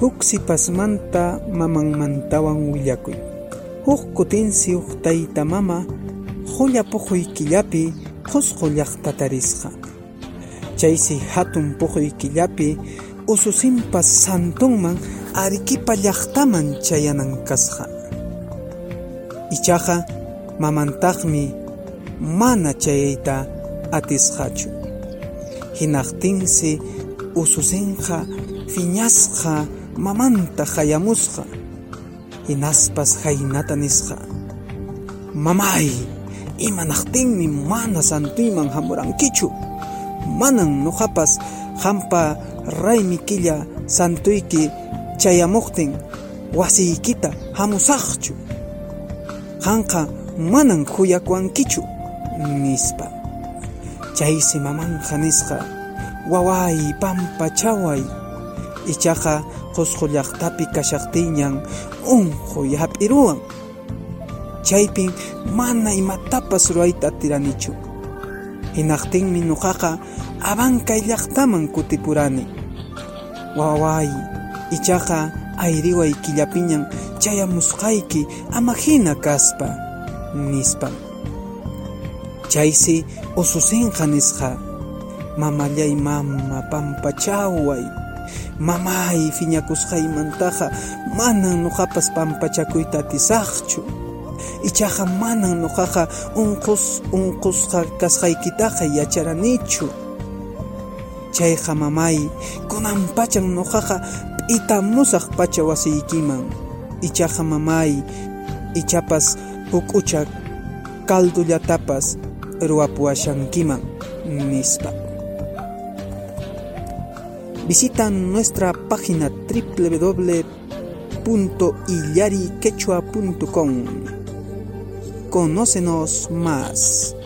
huk sipasmanta mamanmantawan willakuy. Huk kutinsi huk tayta mama qulla puquy killapi qusqu llaqtata risqa chaysi hatun puquy killapi ususinpas santunman Arequipa llaqtaman chayanan kasqa. Ichaqa mamantaqmi mana chayayta atisqachu. Hinaqtinsi ususinqa phiñasqa mamanta hayamusqa hinaspas haynata nisqa mamay imanaqtinmi mana santuyman hamurankichu manan nuqapas hampa raymi killa santuyki chayamuqtin wasiykita hamusaqchu. Qanqa manan huyakuwankichu nispa. Chaysi mamanqa nisqa. Waway pampachaway ichaqa qusqu llaqtapi kashaqtinñan unqu hap'iruwan chaypin mana imatapas ruwayta atiranichu hinaqtinmi nuqaqa abankay llaqtaman kutipurani. Waway ichaqa ayriway killapiñan chayamusqayki ama hina kaspa nispa. Chaysi ususinqa nisqa mamallay mama pampachaway mamay phiñakusqaymantaqa manan nuqapas pampachakuyta atisaqchu ichaqa manan nuqaqa unqus unqusqa kasqaykitaqa yacharanichu. Chayqa mamay kunanpachan nuqaqa p'itamusaq pacha wasiykiman ichaqa mamay ichapas huk'ucha caldullatapas ruwapuwashankiman nispa Visita nuestra página www.illariquechua.com. Conócenos más.